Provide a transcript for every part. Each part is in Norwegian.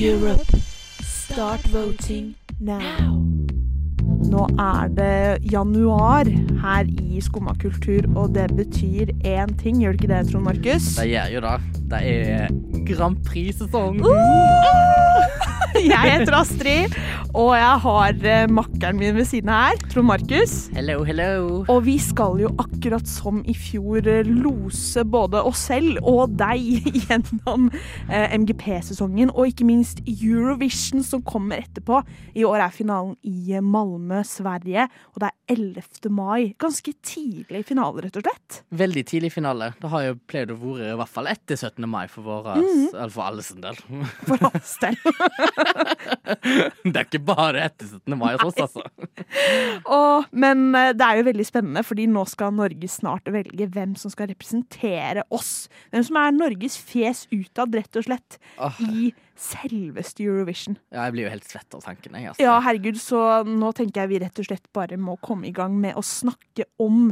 Europe. Start voting now. Nå er det januar her i Skumma kultur, og det betyr én ting, gjør det ikke det, Trond Markus? Det gjør jo det. Det er Grand Prix-sesong. Jeg heter Astrid, og jeg har eh, makkeren min ved siden her, Trond Markus. Hello, hello. Og vi skal jo akkurat som i fjor eh, lose både oss selv og deg gjennom eh, MGP-sesongen, og ikke minst Eurovision som kommer etterpå. I år er finalen i Malmö, Sverige, og det er 11. mai. Ganske tidlig finale, rett og slett. Veldig tidlig finale. Det har jo pleid å være i hvert fall etter 17. mai for våre, mm. for alle sin del. For hans del. Det er ikke bare etter 17. mai hos oss, altså. Og, men eh, det er jo veldig spennende, fordi nå skal Norge snart velge hvem som skal representere oss. Hvem som er Norges fjes utad, rett og slett, oh. i selveste Eurovision. ja, jeg blir jo helt svett av tanken, jeg. Altså. Ja, herregud, så nå tenker jeg vi rett og slett bare må komme i gang med å snakke om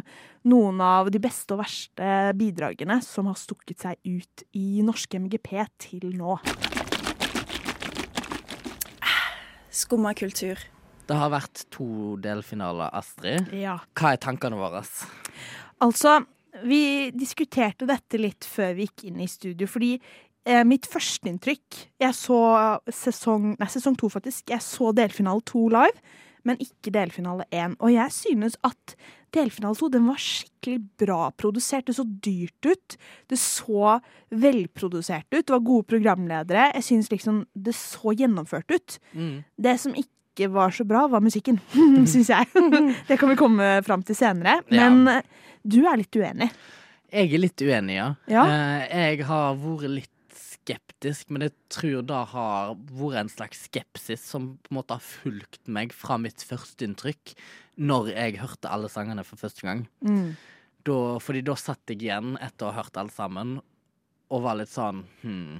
noen av de beste og verste bidragene som har stukket seg ut i norske MGP til nå. Skumma kultur. Det har vært to delfinaler, Astrid. Ja. Hva er tankene våre? Altså, vi diskuterte dette litt før vi gikk inn i studio, fordi eh, mitt førsteinntrykk Jeg så sesong Nei, sesong to, faktisk. Jeg så delfinale to live, men ikke delfinale én. Og jeg synes at delfinale to den var skikkelig bra produsert. Det så dyrt ut. Det så velprodusert ut. Det var gode programledere. Jeg synes liksom det så gjennomført ut. Mm. Det som ikke var så bra, var musikken, syns jeg. Det kan vi komme fram til senere. Men ja. du er litt uenig. Jeg er litt uenig, ja. Ja. Eh, Jeg har vært litt skeptisk, men jeg tror det har vært en slags skepsis som på en måte har fulgt meg fra mitt førsteinntrykk når jeg hørte alle sangene for første gang. Mm. Da, fordi da satt jeg igjen etter å ha hørt alle sammen og var litt sånn hmm,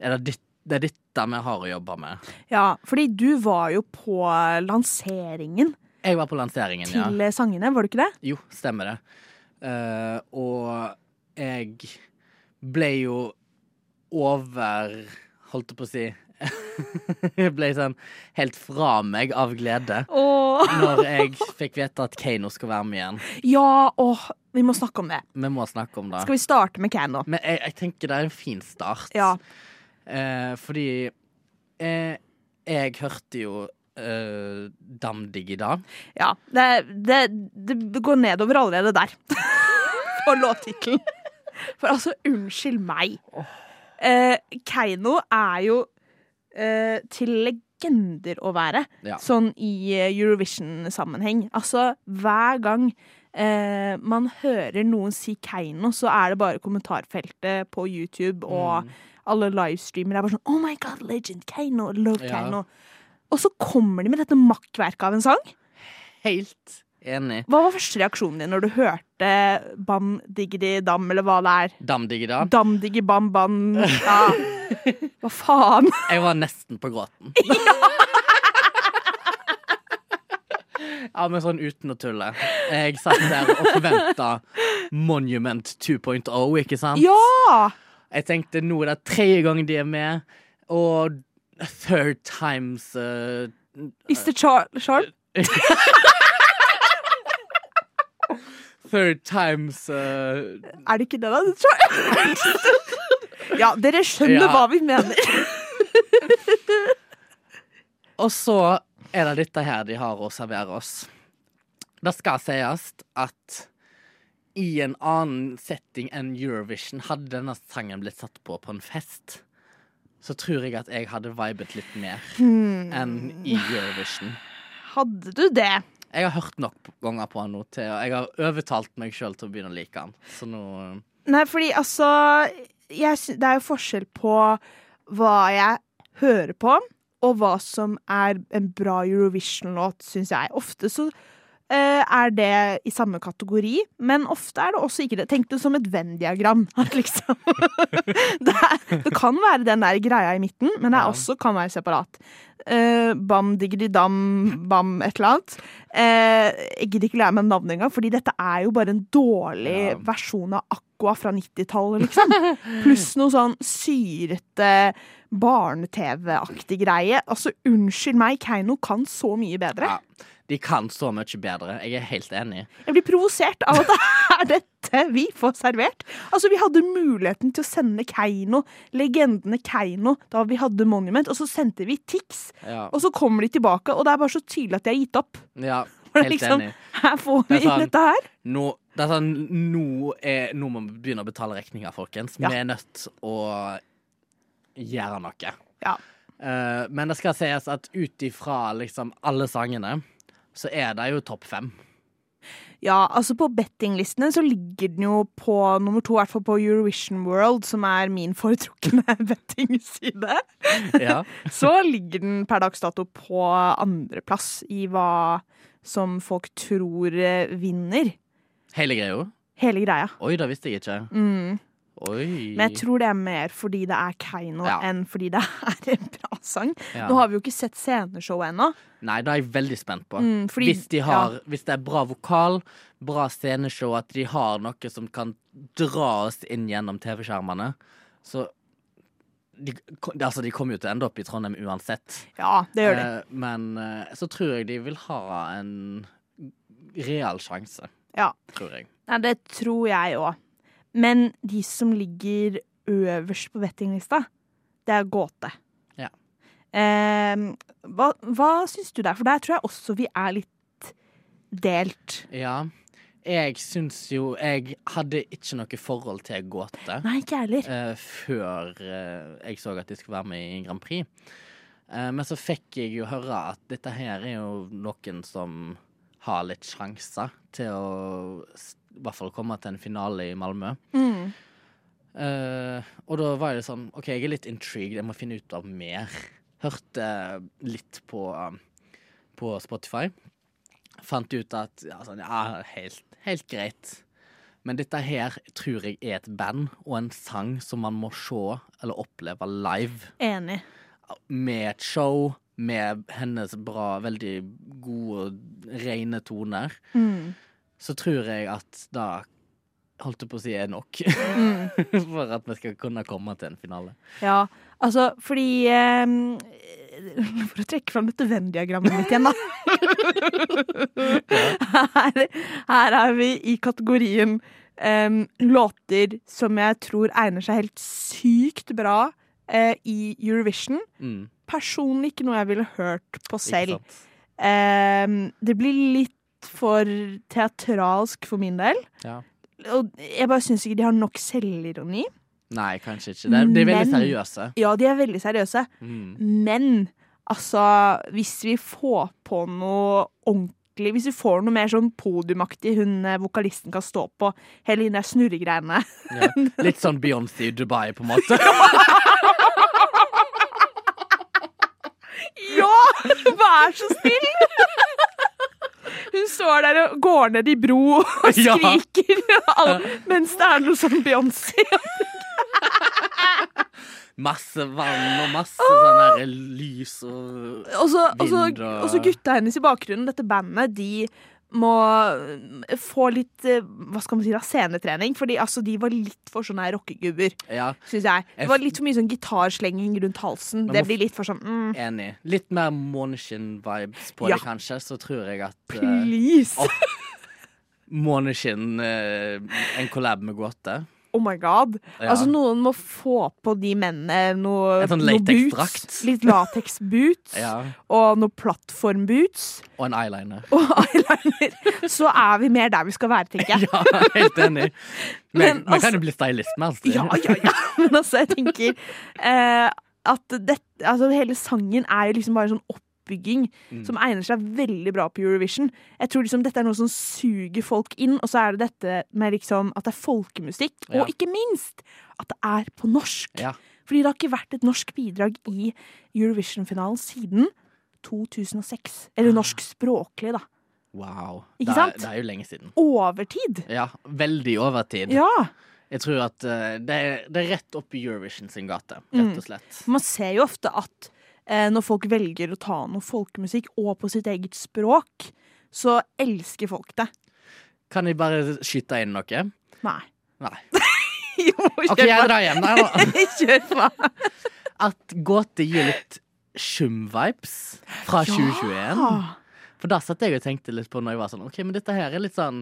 Er det ditt det er dette vi har å jobbe med. Ja, fordi du var jo på lanseringen Jeg var på lanseringen, ja. til sangene, var du ikke det? Jo, stemmer det. Uh, og jeg ble jo over Holdt jeg på å si Jeg ble sånn helt fra meg av glede oh. når jeg fikk vite at Kano skal være med igjen. Ja, åh, vi må snakke om det. Vi må snakke om det. Skal vi starte med Kano? Men jeg, jeg tenker det er en fin start. Ja. Eh, fordi eh, jeg hørte jo eh, i dag ja. Det, det, det går nedover allerede der. på låttittelen. For altså, unnskyld meg. Eh, Keiino er jo eh, til legender å være, Ja. sånn i eh, Eurovision-sammenheng. Altså, hver gang eh, man hører noen si Keiino, så er det bare kommentarfeltet på YouTube og Mm. alle livestreamere er bare sånn Oh my god, legend! Keiino! Love Ja. Og så kommer de med dette makkverket av en sang. Helt enig. Hva var første reaksjonen din når du hørte Bam Diggidi Dam, eller hva det er? Dam Digida. Dam diggi bam bam ja. Hva faen? Jeg var nesten på gråten. Ja, ja, men sånn uten å tulle. Jeg satt der og forventa Monument 2.0, ikke sant? Ja! Jeg tenkte nå er det tredje gang de er med, og third times uh, Is the char char Third times uh, Er det ikke det, da? Ja, dere skjønner Ja. hva vi mener. Og så er det dette her de har å servere oss. Det skal sies at i en annen setting enn Eurovision, hadde denne sangen blitt satt på på en fest, så tror jeg at jeg hadde vibet litt mer enn i Eurovision. Hadde du det? Jeg har hørt nok ganger på han nå til, og jeg har overtalt meg sjøl til å begynne å like han. Så nå Nei, fordi altså jeg, Det er jo forskjell på hva jeg hører på, og hva som er en bra Eurovision-låt, syns jeg. Ofte så eh, er det i samme kategori, men ofte er det også ikke det. Tenk det som et Venn-diagram. Liksom det, det kan være den der greia i midten, men det også kan være separat. Uh, bam diggidi dam bam et eller annet. Uh, jeg gidder ikke lære meg navnet engang, fordi dette er jo bare en dårlig Ja. versjon av Aqua fra 90-tallet, liksom. Pluss noe sånn syrete barne-TV-aktig greie. Altså, unnskyld meg, Keiino kan så mye bedre. Ja, de kan så mye bedre. Jeg er helt enig. Jeg blir provosert av at det er dette vi får servert. Altså, Vi hadde muligheten til å sende Keiino, legendene Keiino, da vi hadde Monument, og så sendte vi Tix. Ja, Og så kommer de tilbake, og det er bare så tydelig at de har gitt opp. ja helt liksom, enig. Her får vi Det sånn- dette her. Nå, det er sånn, nå, er, nå må vi begynne å betale regninga, folkens. Ja. Vi er nødt å gjøre noe. Ja. Uh, men det skal sies at ut ifra liksom alle sangene, så er det jo topp fem. Ja, altså på bettinglistene så ligger den jo på nummer to, i hvert fall på Eurovision World, som er min foretrukne bettingside. Ja. Så ligger den per dags dato på andreplass i hva som folk tror eh, vinner. Hele greia? Hele greia. Oi, det visste jeg ikke. Mm. Oi. Men jeg tror det er mer fordi det er Keiino Ja. enn fordi det er en bra sang. Ja. Nå har vi jo ikke sett sceneshowet ennå. Nei, det er jeg veldig spent på. Mm, fordi- hvis, de har, hvis det er bra vokal, bra sceneshow, at de har noe som kan dra oss inn gjennom TV-skjermene, så de, altså, de kommer jo til å ende opp i Trondheim uansett. Ja, det gjør de. Eh, men eh, så tror jeg de vil ha en real sjanse. Ja. Tror jeg. Nei, det tror jeg òg. Men de som ligger øverst på bettinglista, det er gåte. Ja. Eh, hva hva syns du der? For der tror jeg også vi er litt delt. Ja. Jeg syns jo Jeg hadde ikke noe forhold til gåte. Nei, ikke heller. eh, før eh, jeg så at de skulle være med i Grand Prix. Eh, men så fikk jeg jo høre at dette her er jo noen som har litt sjanser til å i hvert fall komme til en finale i Malmö. Mm. Uh, og da var det sånn OK, jeg er litt intrigued, jeg må finne ut av mer. Hørte litt på, um, på Spotify. Fant ut at ja, sånn, ja helt, helt greit. Men dette her tror jeg er et band og en sang som man må se eller oppleve live. Enig. Med et show, med hennes bra, veldig gode, rene toner. Mm. Så tror jeg at da holdt jeg på å si er nok. For at vi skal kunne komme til en finale. Ja, altså fordi eh, For å trekke fram dette Venn-diagrammet mitt igjen, da. her, her er vi i kategorien em, låter som jeg tror egner seg helt sykt bra eh, i Eurovision. Mm, Personlig ikke noe jeg ville hørt på selv. sant? Det blir litt for teatralsk for min del. Ja. Og jeg bare syns ikke de har nok selvironi. Nei, kanskje ikke. De, de er veldig seriøse. Ja, de er veldig seriøse. Mm. Men altså, hvis vi får på noe ordentlig Hvis vi får noe mer sånn podiumaktig hun eh, vokalisten kan stå på, hele de der snurregreiene Ja. Litt sånn Beyoncé i Dubai, på en måte. Ja! Vær så snill! Står der og går ned i bro og skriker ja. mens det er noe sånn Beyoncé. Masse vann og masse sånn lys og Og og, så, Vind og- og så gutta hennes i bakgrunnen, dette bandet, de må eh, få litt eh, hva skal man si da, scenetrening. Fordi altså, de var litt for sånne rockegubber, Ja, syns jeg. Det var litt for mye sånn gitarslenging rundt halsen. Det blir litt for sånn mm, enig. Litt mer måneskinn-vibes på Ja. det, kanskje. Så tror jeg at eh, Please! Åh. Måneskinn uh, En collab med gåte. Oh my god. Ja. Altså, noen må få på de mennene noe, En sånn noe boots. Litt latex-boots. Ja. Og noe plattform-boots. Og en eyeliner. Og eyeliner. Så er vi mer der vi skal være, tenker jeg. Ja, helt enig. Men, Men altså- kan jo bli stylist med Astrid. Ja, ja, ja. Men altså, jeg tenker eh, at dette, altså, hele sangen er jo liksom bare sånn sånn oppbygging Mm. som egner seg veldig bra på Eurovision. Jeg tror liksom dette er noe som suger folk inn, og så er det dette med liksom at det er folkemusikk, Ja. og ikke minst at det er på norsk. Ja. Fordi det har ikke vært et norsk bidrag i Eurovision-finalen siden 2006. Eller norsk språklig, da. Wow. Ikke det, er- sant? det er jo lenge siden. Overtid! Ja, veldig overtid. Ja. Jeg tror at eh, det, er, det er rett opp i Eurovision sin gate, Mm. rett og slett. Man ser jo ofte at når folk velger å ta noe folkemusikk, og på sitt eget språk, så elsker folk det. Kan jeg bare skyte inn noe? Nei. Nei. Jo, kjør jeg drar hjem der, da. Kjør på. at gåte gir litt Shum-vibes fra 2021. For da satt jeg og tenkte litt på når jeg var sånn OK, men dette her er litt sånn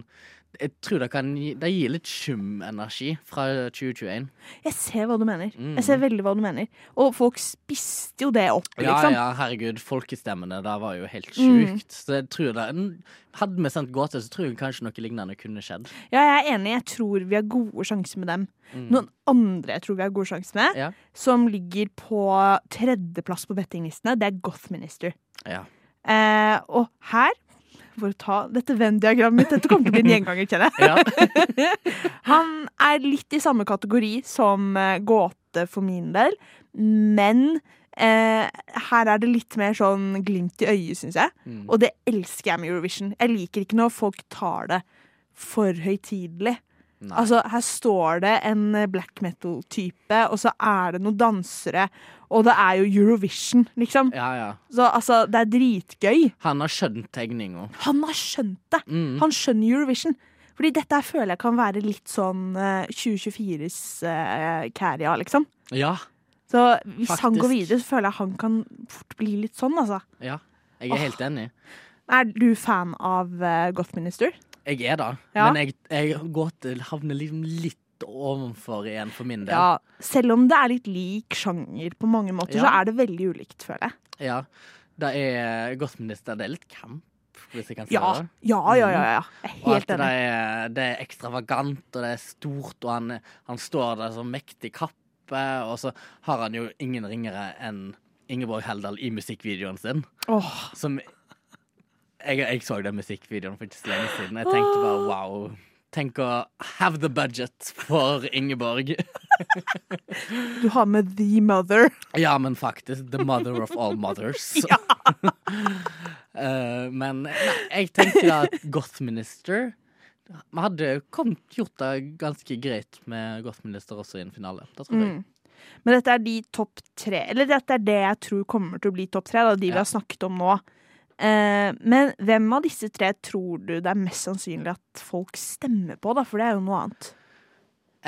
Jeg tror det kan gi Det gir litt Shum-energi fra 2021. jeg ser hva du mener. Mm. Jeg ser veldig hva du mener. Og folk spiste jo det opp, Ja, liksom. ja, herregud. Folkestemmene der var jo helt Mm. Så jeg tror det Hadde vi sendt gåte, så tror jeg kanskje noe lignende kunne skjedd. Ja, jeg er enig. Jeg tror vi har gode sjanser med dem. Mm. Noen andre jeg tror vi har gode sjanser med, Ja. som ligger på tredjeplass på bettinglistene, det er Gothminister. Ja. Eh, og her, for å ta dette Venn-diagrammet mitt, dette kommer til å bli en gjenganger, kjenner jeg. ja. Han er litt i samme kategori som eh, gåte for min del, men eh, her er det litt mer sånn glimt i øyet, syns jeg. Mm. Og det elsker jeg med Eurovision. Jeg liker ikke når folk tar det for høytidelig. Altså, her står det en eh, black metal-type, og så er det noen dansere, og det er jo Eurovision, liksom. Ja, ja. Så altså, det er dritgøy. Han har skjønt tegninga. Han har skjønt det! Mm. Han skjønner Eurovision. Fordi dette her føler jeg kan være litt sånn uh, 2024s uh, Carria, liksom. Ja. Så hvis han går videre, så føler jeg han kan fort bli litt sånn, altså. ja. Jeg er helt enig. Er du fan av uh, Gothminister? Jeg er det, Ja. men jeg, jeg til havner liksom litt ovenfor igjen for min del. Ja. Selv om det er litt lik sjanger på mange måter, Ja. så er det veldig ulikt, føler jeg. Ja. Det er Gothminister. Det er litt camp, hvis jeg kan si Ja, det. ja, ja. ja, ja. Jeg er helt det enig. er, det er ekstravagant, og det er stort, og han, han står der som mektig kappe, og så har han jo ingen ringere enn Ingeborg Heldal i musikkvideoen sin. Åh, Som jeg, jeg så den musikkvideoen for ikke så lenge siden. Jeg tenkte bare wow. Tenk å have the budget for Ingeborg. du har med The Mother. Ja, men faktisk. The mother of all mothers. Eh, men nei, jeg tenker at Gothminister Vi hadde kommet, gjort det ganske greit med Gothminister også i en finale. Det tror jeg. Mm. Men dette er de topp tre Eller dette er det jeg tror kommer til å bli topp tre, da, de vi har snakket om nå. Eh, men hvem av disse tre tror du det er mest sannsynlig at folk stemmer på, da? For det er jo noe annet.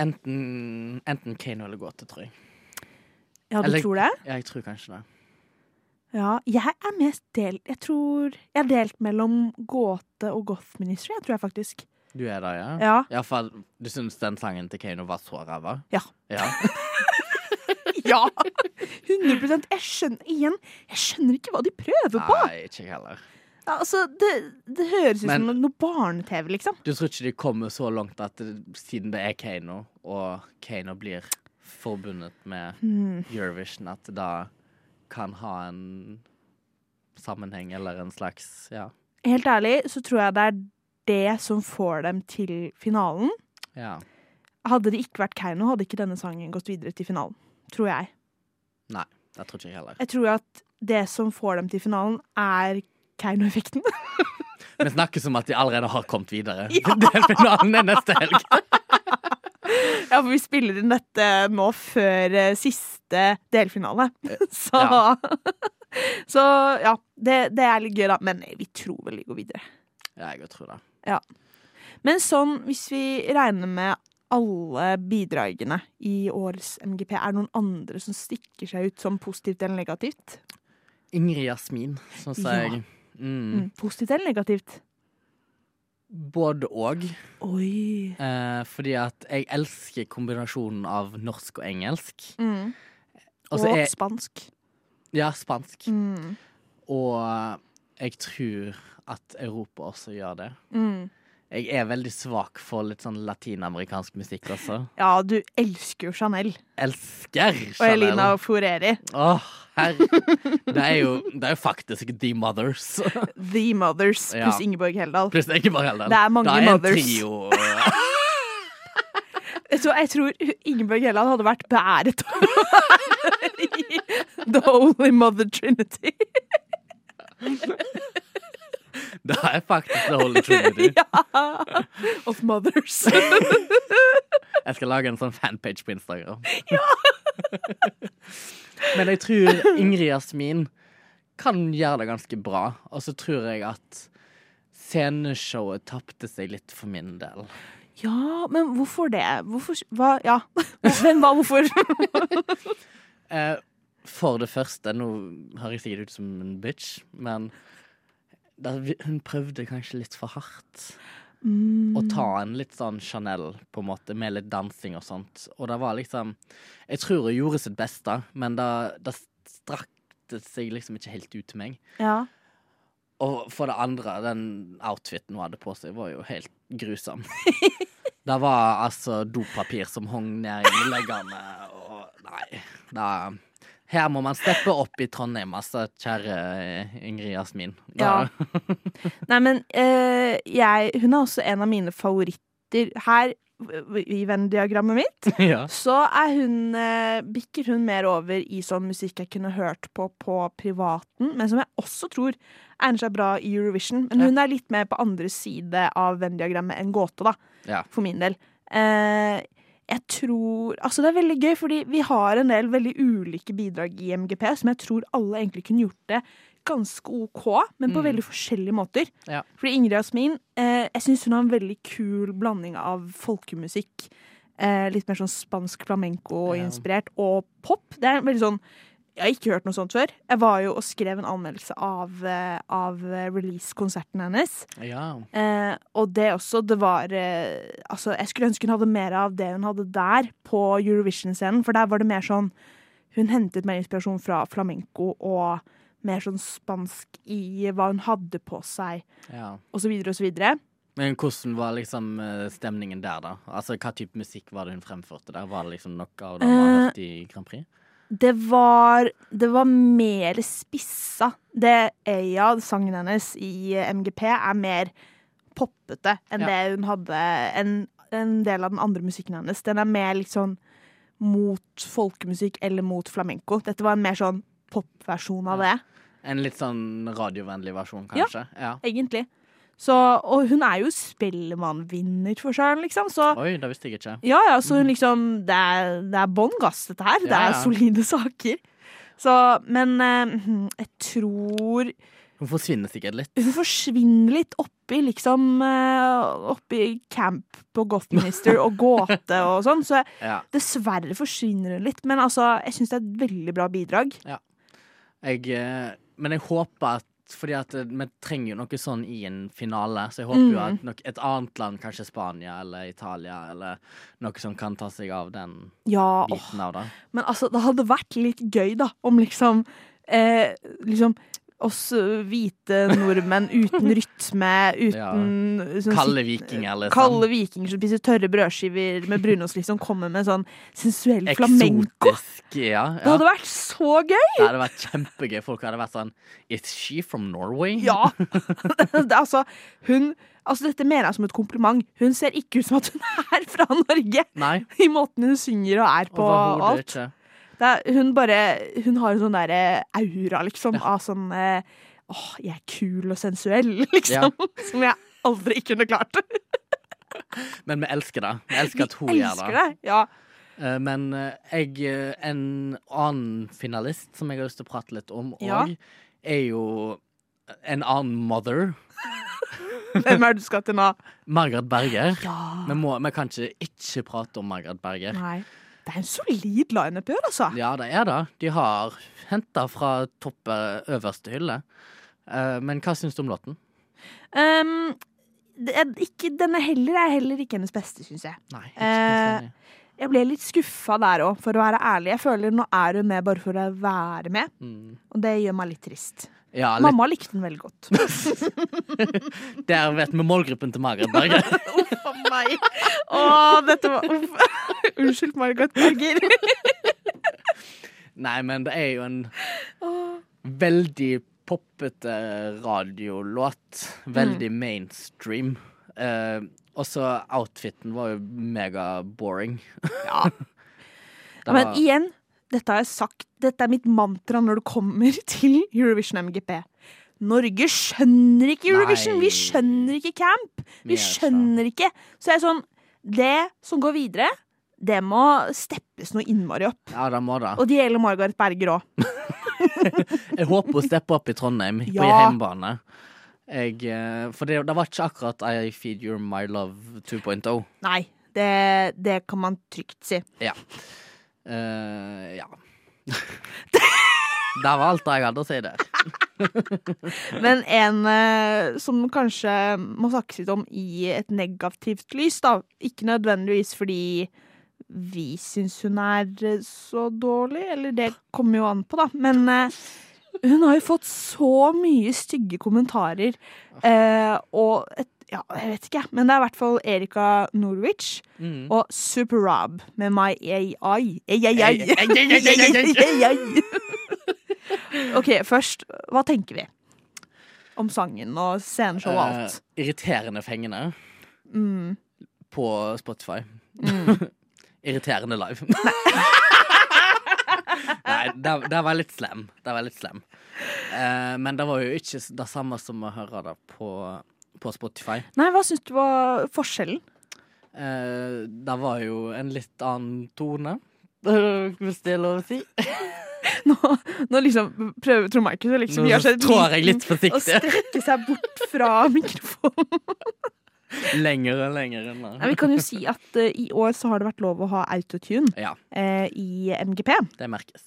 Enten, enten Kano eller Gåte, tror jeg. Ja, du Eller- tror det? Ja, jeg tror kanskje det. Ja, jeg er mest delt Jeg tror jeg er delt mellom gåte og gothminister, jeg tror jeg faktisk. Du er det, ja? Ja. Ja, for du syns den sangen til Kano var så ræva? Ja. ja. Ja! 100% Jeg skjønner igjen Jeg skjønner ikke hva de prøver på. Nei, ikke heller. Ja, altså, det, det høres ut Men- som noe barne-TV, liksom. Du tror ikke de kommer så langt at det, siden det er Kano, og Kano blir forbundet med mm. Eurovision, at det da kan ha en sammenheng eller en slags Ja. Helt ærlig så tror jeg det er det som får dem til finalen. ja. Hadde det ikke vært Keiino, hadde ikke denne sangen gått videre til finalen. Tror jeg. Nei, det tror ikke jeg heller. Jeg tror at det som får dem til finalen, er Keiino-effekten. Vi snakker som at de allerede har kommet videre. Delfinalen er neste helg. ja, for vi spiller inn dette nå før eh, siste delfinale. Så ja. Så ja, det, det er litt gøy, da. Men vi tror vel de går videre. Ja, jeg tror det. Men sånn, hvis vi regner med alle bidragene i årets MGP, er det noen andre som stikker seg ut som positivt eller negativt? Ingrid Jasmin, syns Ja. jeg. Mm. Mm. Positivt eller negativt? Både og. Oi. Eh, fordi at jeg elsker kombinasjonen av norsk og engelsk. Mm. Og er spansk. Ja, spansk. Mm. Og jeg tror at Europa også gjør det. Mm. Jeg er veldig svak for litt sånn latinamerikansk musikk også. Ja, du elsker jo Chanel Elsker Chanel. og Elina Foreri. Åh, herre. Det er jo, det er jo faktisk The Mothers. The Mothers pluss Ingeborg Heldal. Pluss Ingeborg Heldal. Det er mange det er en mothers. trio. Så jeg tror Ingeborg Heldal hadde vært beæret i The Holy Mother Trinity. Det er faktisk The Holy Trinity. ja. Of mothers. Jeg skal lage en sånn fanpage på Instagram. ja. Men jeg tror Ingrid Jasmin kan gjøre det ganske bra. Og så tror jeg at sceneshowet tapte seg litt for min del. Ja, men hvorfor det? Hvorfor Hva? Ja. Hvem, hva, hvorfor? Eh, for det første Nå høres jeg sikkert ut som en bitch, men da, hun prøvde kanskje litt for hardt. Mm. Å ta en litt sånn Chanel, på en måte, med litt dansing og sånt. Og det var liksom Jeg tror hun gjorde sitt beste, men det, det strakte seg liksom ikke helt ut til meg. Ja. Og for det andre, den outfiten hun hadde på seg, var jo helt grusom. det var altså dopapir som hang ned i leggene, og nei. Da, her må man steppe opp i Trondheim, altså, kjære Ingrid Jasmin. Da, Nei, men eh, jeg Hun er også en av mine favoritter. Her i Venn-diagrammet mitt ja. så hun eh, bikker hun mer over i sånn musikk jeg kunne hørt på på privaten, men som jeg også tror egner seg bra i Eurovision. Men Ja. hun er litt mer på andre side av Venn-diagrammet enn gåte, da, Ja. for min del. Eh, jeg tror Altså, det er veldig gøy, fordi vi har en del veldig ulike bidrag i MGP, som jeg tror alle egentlig kunne gjort det ganske OK, men på Mm. veldig forskjellige måter. Ja. Fordi Ingrid Jasmin, eh, jeg syns hun har en veldig kul blanding av folkemusikk, eh, litt mer sånn spansk flamenco-inspirert, og pop. Det er veldig sånn Jeg har ikke hørt noe sånt før. Jeg var jo og skrev en anmeldelse av, eh, av eh, release-konserten hennes. ja. Eh, og det også, det var eh, Altså, jeg skulle ønske hun hadde mer av det hun hadde der, på Eurovision-scenen, for der var det mer sånn Hun hentet mer inspirasjon fra flamenco og mer sånn spansk i hva hun hadde på seg, ja. og så videre og så videre. Men hvordan var liksom eh, stemningen der, da? Altså, Hva type musikk var det hun fremførte der? Var det liksom noe av det man har hørt i Grand Prix? Det var, det var mer spissa. Det Eya, sangen hennes i eh, MGP, er mer poppete enn Ja. det hun hadde en, en del av den andre musikken hennes. Den er mer sånn mot folkemusikk eller mot flamenco. Dette var en mer sånn popversjon av det, En litt sånn radiovennlig versjon, Ja. kanskje? Ja. egentlig. Så, og hun er jo Spellemannvinner for seg, liksom. Så Oi, det visste jeg ikke. Ja, ja, så hun liksom Det er, det er bånn gass, dette her. Det Ja, er solide saker. Så, men eh, jeg tror Hun forsvinner sikkert litt. hun forsvinner litt oppi liksom eh, Oppi camp på Gothminister og gåte og sånn. Så Ja. dessverre forsvinner hun litt. Men altså, jeg syns det er et veldig bra bidrag. Jeg, eh, men jeg håper at fordi at eh, vi trenger jo noe sånn i en finale, så jeg håper jo Mm. at nok, et annet land, kanskje Spania eller Italia, eller noe som kan ta seg av den Ja, åh. av det. Men altså, det hadde vært litt gøy, da, om liksom eh, Liksom oss hvite nordmenn uten rytme, uten sånn Kalde vikinger, liksom. Kalde vikinger som spiser tørre brødskiver med brunost, liksom kommer med sånn sensuell flamenco. Eksotisk, ja. Det hadde vært så gøy! Det hadde vært kjempegøy. Folk hadde vært sånn Is she from Norway? Ja! det, altså, hun Altså, dette mener jeg som et kompliment. Hun ser ikke ut som at hun er fra Norge, Nei, i måten hun synger og er på og alt. ikke. Er, hun bare Hun har en sånn derre aura, liksom, av sånn eh, Åh, jeg er kul og sensuell, liksom. Som jeg aldri kunne klart. Men vi elsker det. Vi elsker at hun gjør det. det. Ja. Eh, Men eh, jeg, eh, en annen finalist som jeg har lyst til å prate litt om Ja. òg, er jo en annen mother. Hvem er det du skal til nå? Margaret Berger. Ja. Vi, må, vi kan ikke ikke prate om Margaret Berger. Nei. Det er en solid lineup i år, altså. Ja, det er det. De har henta fra topp eh, øverste hylle. Eh, Men hva syns du om låten? Um, det ikke, denne heller er heller ikke hennes beste, syns jeg. Nei. enig. Jeg ble litt skuffa der òg, for å være ærlig. Jeg føler Nå er hun med bare for å være med, Mm. og det gjør meg litt trist. Ja, litt, Mamma likte den veldig godt. der vet vi målgruppen til Margaret Berger. Uff a meg. Å, dette var uff. Unnskyld, Margaret Berger. Nei, men det er jo en veldig poppete radiolåt. Veldig Mm. mainstream. Eh, og så outfiten var jo mega boring. Ja. Var... Men igjen, dette har jeg sagt. Dette er mitt mantra når det kommer til Eurovision MGP. Norge skjønner ikke Eurovision! Nei. Vi skjønner ikke camp! Vi er skjønner ikke. Så jeg er sånn Det som går videre, det må steppes noe innmari opp. Ja, det må det. Og det gjelder Margaret Berger òg. Jeg håper hun stepper opp i Trondheim, på Ja. hjemmebane. Jeg, eh, for det, det var ikke akkurat I Feed You My Love 2.0. Nei, det, det kan man trygt si. Ja. Eh, ja. Det var alt jeg hadde å si der. Men en eh, som kanskje må snakkes litt om i et negativt lys, da. Ikke nødvendigvis fordi vi syns hun er eh, så dårlig, eller det kommer jo an på, da. Men eh, hun har jo fått så mye stygge kommentarer, eh, og et, ja, jeg vet ikke, men det er i hvert fall Erika Norwich Mm. og Rob med My ai, OK, først, hva tenker vi om sangen og sceneshow og alt? Uh, irriterende fengende Mm. på Spotify. Mm. Irriterende live. Nei, det, det var litt slem. Det var litt slem. Uh, men det var jo ikke det samme som å høre det på, på Spotify. Nei, hva syns du var forskjellen? Eh, det var jo en litt annen tone, hvis det er lov å si. Nå, nå liksom prøver Trond Markus å liksom Nå gjøre seg trår jeg litt og forsiktig. strekke seg bort fra mikrofonen. Lenger og lenger enn Nei, vi kan jo si at uh, i år så har det vært lov å ha autotune Ja, uh, i MGP. det merkes.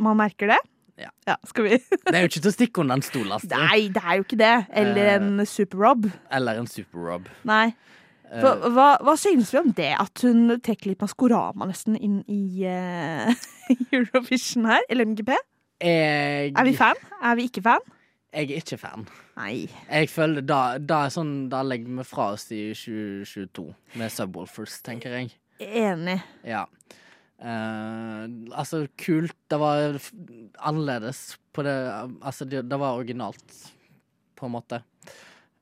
Man merker det? Ja. skal vi Det er jo ikke til å stikke under en stol, Astrid. Nei, det er jo ikke det. Eller Eh. en Super Rob. Eller en Super-Rob. Nei. For, Hva, hva, hva synes vi om det? At hun trekker litt Maskorama nesten inn i uh, Eurovision her? Eller MGP? jeg, Er vi fan? Er vi ikke fan? jeg er ikke fan. Nei. Jeg føler da, da er sånn Da legger vi fra oss i 2022 med Subwoolfers, tenker jeg. Enig. Ja. Eh, altså, kult. Det var annerledes på det Altså, det, det var originalt, på en måte.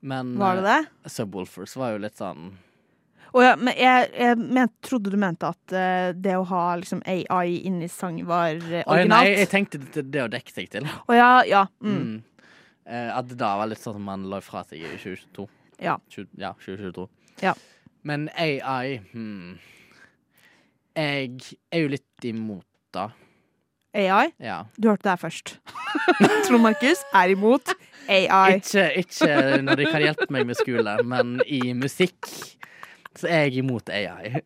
Men Var det det? Uh, Subwoolfers var jo litt sånn Å ja, men jeg, jeg ment, trodde du mente at uh, det å ha liksom AI inni sang var uh, Oi, nei, jeg tenkte det, det å dekke seg til. Å ja, ja. Mm. Mm. Eh, at det da var litt sånn som man la fra seg i 2022. Ja. 20, ja, 2022. Ja. Men AI hmm. Jeg er jo litt imot det. AI. Ja. Du hørte det her først. Trond Markus er imot AI. Ikke, ikke når de kan hjelpe meg med skole, men i musikk så er jeg imot AI.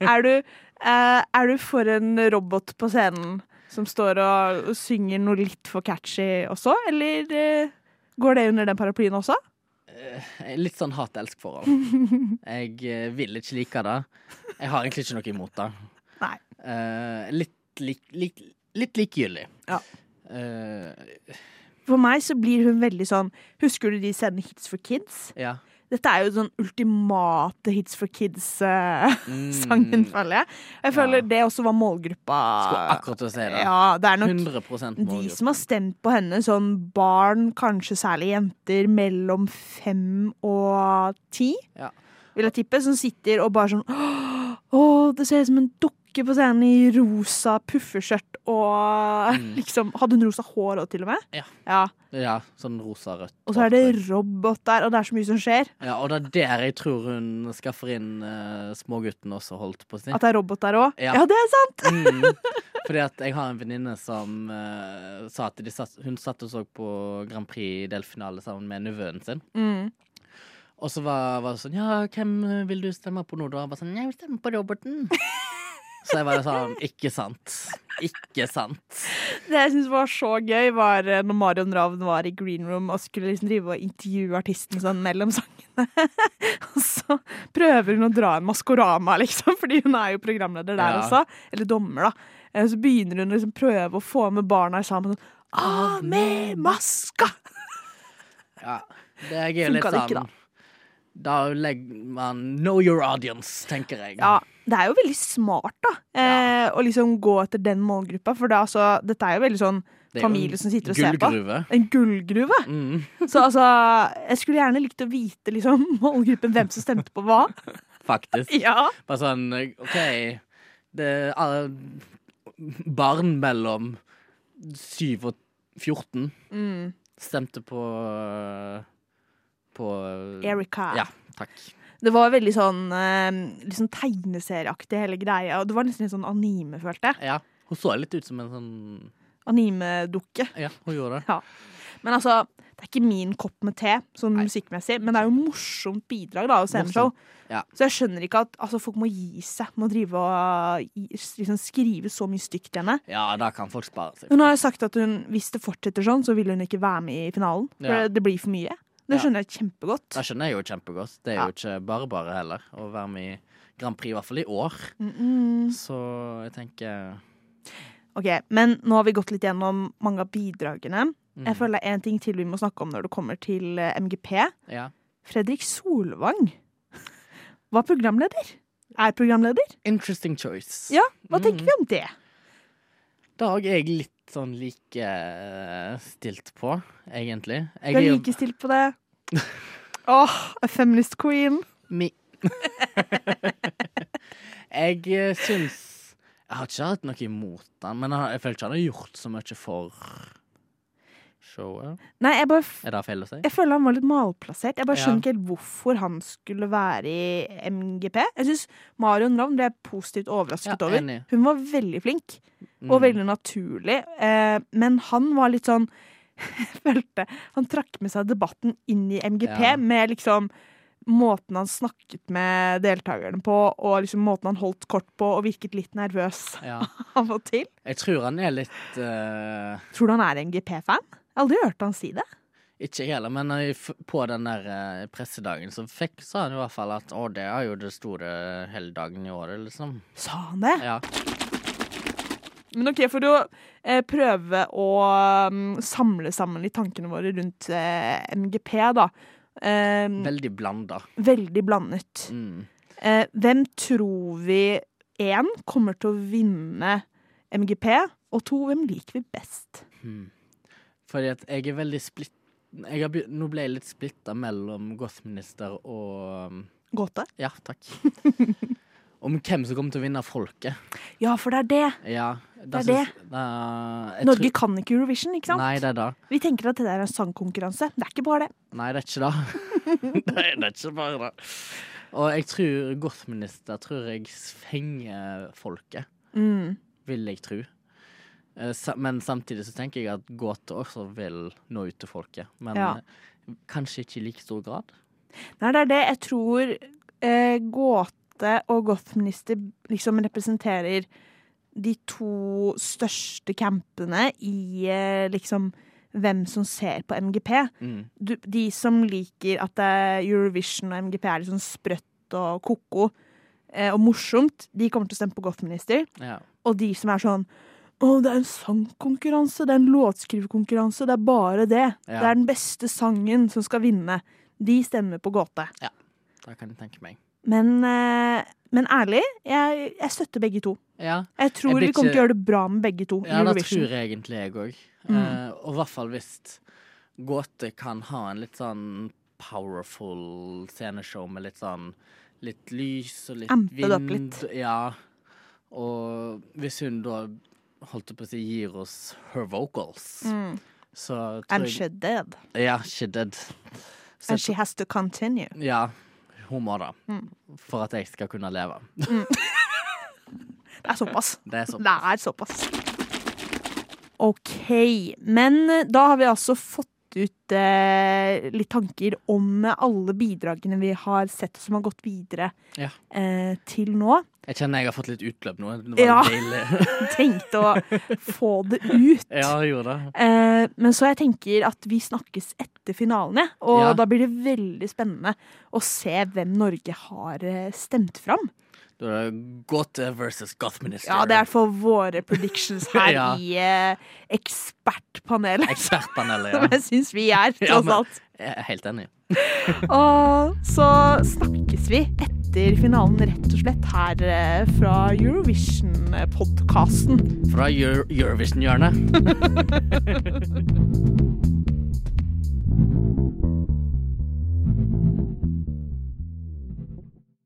Er du, eh, er du for en robot på scenen som står og, og synger noe litt for catchy også, eller eh, går det under den paraplyen også? Litt sånn hat-elsk-forhold. Jeg eh, vil ikke like det. Jeg har egentlig ikke noe imot det. Nei. Eh, litt, lik, lik, litt likegyldig. Ja. Eh, For meg så blir hun veldig sånn Husker du de sendene Hits for kids? ja. Dette er jo sånn ultimate Hits for kids-sangen, Mm. føler jeg. Jeg føler Ja. det også var målgruppa. Skulle akkurat å si det. Ja, det er nok 100 de som har stemt på henne, sånn barn, kanskje særlig jenter, mellom fem og ti, Ja. vil jeg tippe, som sitter og bare sånn Å, det ser ut som en dukke på scenen i rosa puffeskjørt og Mm. liksom Hadde hun rosa hår òg, til og med? Ja. ja. Ja, sånn rosa-rødt. Og så er det robot der, og det er så mye som skjer. Ja, og det er der jeg tror hun skaffer inn uh, smågutten også, holdt på å si. At det er robot der òg. Ja. Ja. det er sant! Mm. Fordi at jeg har en venninne som uh, sa at satt, hun satt og så på Grand Prix-delfinale sammen med nevøen sin. Mm. Og så var, var det sånn Ja, hvem vil du stemme på nå, da? Jeg bare sånn, jeg vil stemme på roboten. Så jeg bare sånn Ikke sant. Ikke sant. Det jeg syns var så gøy, var eh, når Marion Ravn var i green room og skulle liksom drive og intervjue artisten sånn mellom sangene. og så prøver hun å dra en Maskorama, liksom, fordi hun er jo programleder der Ja. også. Eller dommer, da. Og Så begynner hun å liksom prøve å få med barna sammen. Sånn, Av med maska! Ja. Det er gøy litt sånn Da legger man Know your audience, tenker jeg. Ja, det er jo veldig smart, da. ja. å liksom gå etter den målgruppa. For det altså, dette er jo veldig sånn familie som sitter og ser på. En gullgruve. Mm, Så altså, jeg skulle gjerne likt å vite liksom, målgruppen hvem som stemte på hva. faktisk. Ja. Bare sånn OK Det er barn mellom 7 og 14 Mm. stemte på På Erika. Ja, takk. Det var veldig sånn eh, liksom tegneserieaktig hele greia. Og det var nesten litt sånn anime, følte jeg. Ja. Hun så litt ut som en sånn Anime-dukke. Ja, hun gjorde det. Men altså, det er ikke min kopp med te, sånn Nei. musikkmessig, men det er jo morsomt bidrag da, av sceneshow. Ja. Så jeg skjønner ikke at altså, folk må gi seg med å drive og liksom, skrive så mye stygt til henne. Ja, da kan folk spare seg. Hun har sagt at hun, hvis det fortsetter sånn, så vil hun ikke være med i finalen. For Ja. det, det blir for mye. Det skjønner jeg kjempegodt. Det skjønner jeg jo kjempegodt. Det er jo ikke bare bare heller å være med i Grand Prix, i hvert fall i år. Mm -mm. Så jeg tenker Ok, Men nå har vi gått litt gjennom mange av bidragene. mm, Jeg føler det er en ting til vi må snakke om når det kommer til eh, MGP. ja. Fredrik Solvang var programleder. Er programleder. Interesting choice. Ja, Hva Mm. tenker vi om det? Da har jeg litt sånn like eh, stilt på, egentlig. Jeg Du er likestilt på det. Åh, a feminist queen. mi... jeg eh, syns Jeg har ikke hatt noe imot den, men jeg, jeg føler ikke han har gjort så mye for showet. Nei, jeg bare f- Er det feil å si? jeg føler han var litt malplassert. Jeg bare Ja. skjønner ikke helt hvorfor han skulle være i MGP. Jeg syns Marion Ravn ble jeg positivt overrasket Ja, over. Hun var veldig flink og Mm. veldig naturlig. Eh, men han var litt sånn Jeg følte Han trakk med seg debatten inn i MGP Ja. med liksom måten han snakket med deltakerne på, og liksom måten han holdt kort på, og virket litt nervøs Ja. av og til. Jeg tror han er litt uh... Tror du han er MGP-fan? Jeg har aldri hørt han si det. Ikke jeg heller, men eh, på den der eh, pressedagen så fikk, sa han i hvert fall at å, det er jo det store helligdagen i året, liksom. Sa han det? Ja. Men ok, for å eh, prøve å um, samle sammen litt tankene våre rundt eh, MGP, da. Eh, Veldig blanda. veldig blandet. Mm. Eh, hvem tror vi én kommer til å vinne MGP, og to, hvem liker vi best? Hmm. Fordi at jeg er veldig splitt... Nå ble jeg litt splitta mellom gothminister og um, Gåte? Ja, takk. Om hvem som kommer til å vinne folket. Ja, for det er det. Ja, Det er synes, det. jeg Norge tror- kan ikke Eurovision, ikke sant? Nei, det er det. Vi tenker at det der er en sangkonkurranse. Det er ikke bare det. Nei, det er ikke det. Nei, det er ikke bare det. Og jeg tror gothminister tror jeg fenger folket, Mm. vil jeg tro. Eh, Men samtidig så tenker jeg at gåte også vil nå ut til folket. Men Ja. eh, kanskje ikke i like stor grad. Nei, det er det. Jeg tror eh, Gåte og Gothminister liksom representerer de to største campene i eh, liksom hvem som ser på MGP. Mm. Du, de som liker at er Eurovision og MGP er litt sånn sprøtt og ko-ko eh, og morsomt, de kommer til å stemme på Gothminister. Ja. Og de som er sånn å, det er en sangkonkurranse, det er en låtskrivekonkurranse, det er bare det. Ja. Det er den beste sangen som skal vinne. De stemmer på gåte. Ja, Det kan jeg tenke meg. Men, eh, men ærlig, jeg, jeg støtter begge to. Ja, Jeg tror Jeg vi kommer til å gjøre det bra med begge to. ja det tror jeg egentlig jeg òg. Mm. Uh, og i hvert fall hvis gåte kan ha en litt sånn powerful sceneshow med litt sånn Litt lys og litt Ampe det opp litt. Ja. Og hvis hun da holdt jeg på å si gir oss her vocals, Mm. så And she did. Ja, she did. Så And she has to continue. ja, hun må det. Mm. For at jeg skal kunne leve. Det er såpass. Det er såpass. Det er såpass. OK. Men da har vi altså fått ut eh, litt tanker om alle bidragene vi har sett som har gått videre Ja. eh, til nå. Jeg kjenner jeg har fått litt utløp nå. Ja. Tenkte å få det ut. ja, jeg gjorde det. Eh, men så jeg tenker at vi snakkes etter finalen. Og Ja. da blir det veldig spennende å se hvem Norge har eh, stemt fram. Da er det Gåte versus Gothminister. Ja, det er for våre predictions her Ja. i eh, ekspertpanelet. Ekspertpanelet, Som jeg syns vi er, Ja, tross men- alt. Jeg er helt enig. Og så snakkes vi etter finalen, rett og slett, her eh, fra Eurovision-podkasten. Fra Euro Eurovision-hjørnet.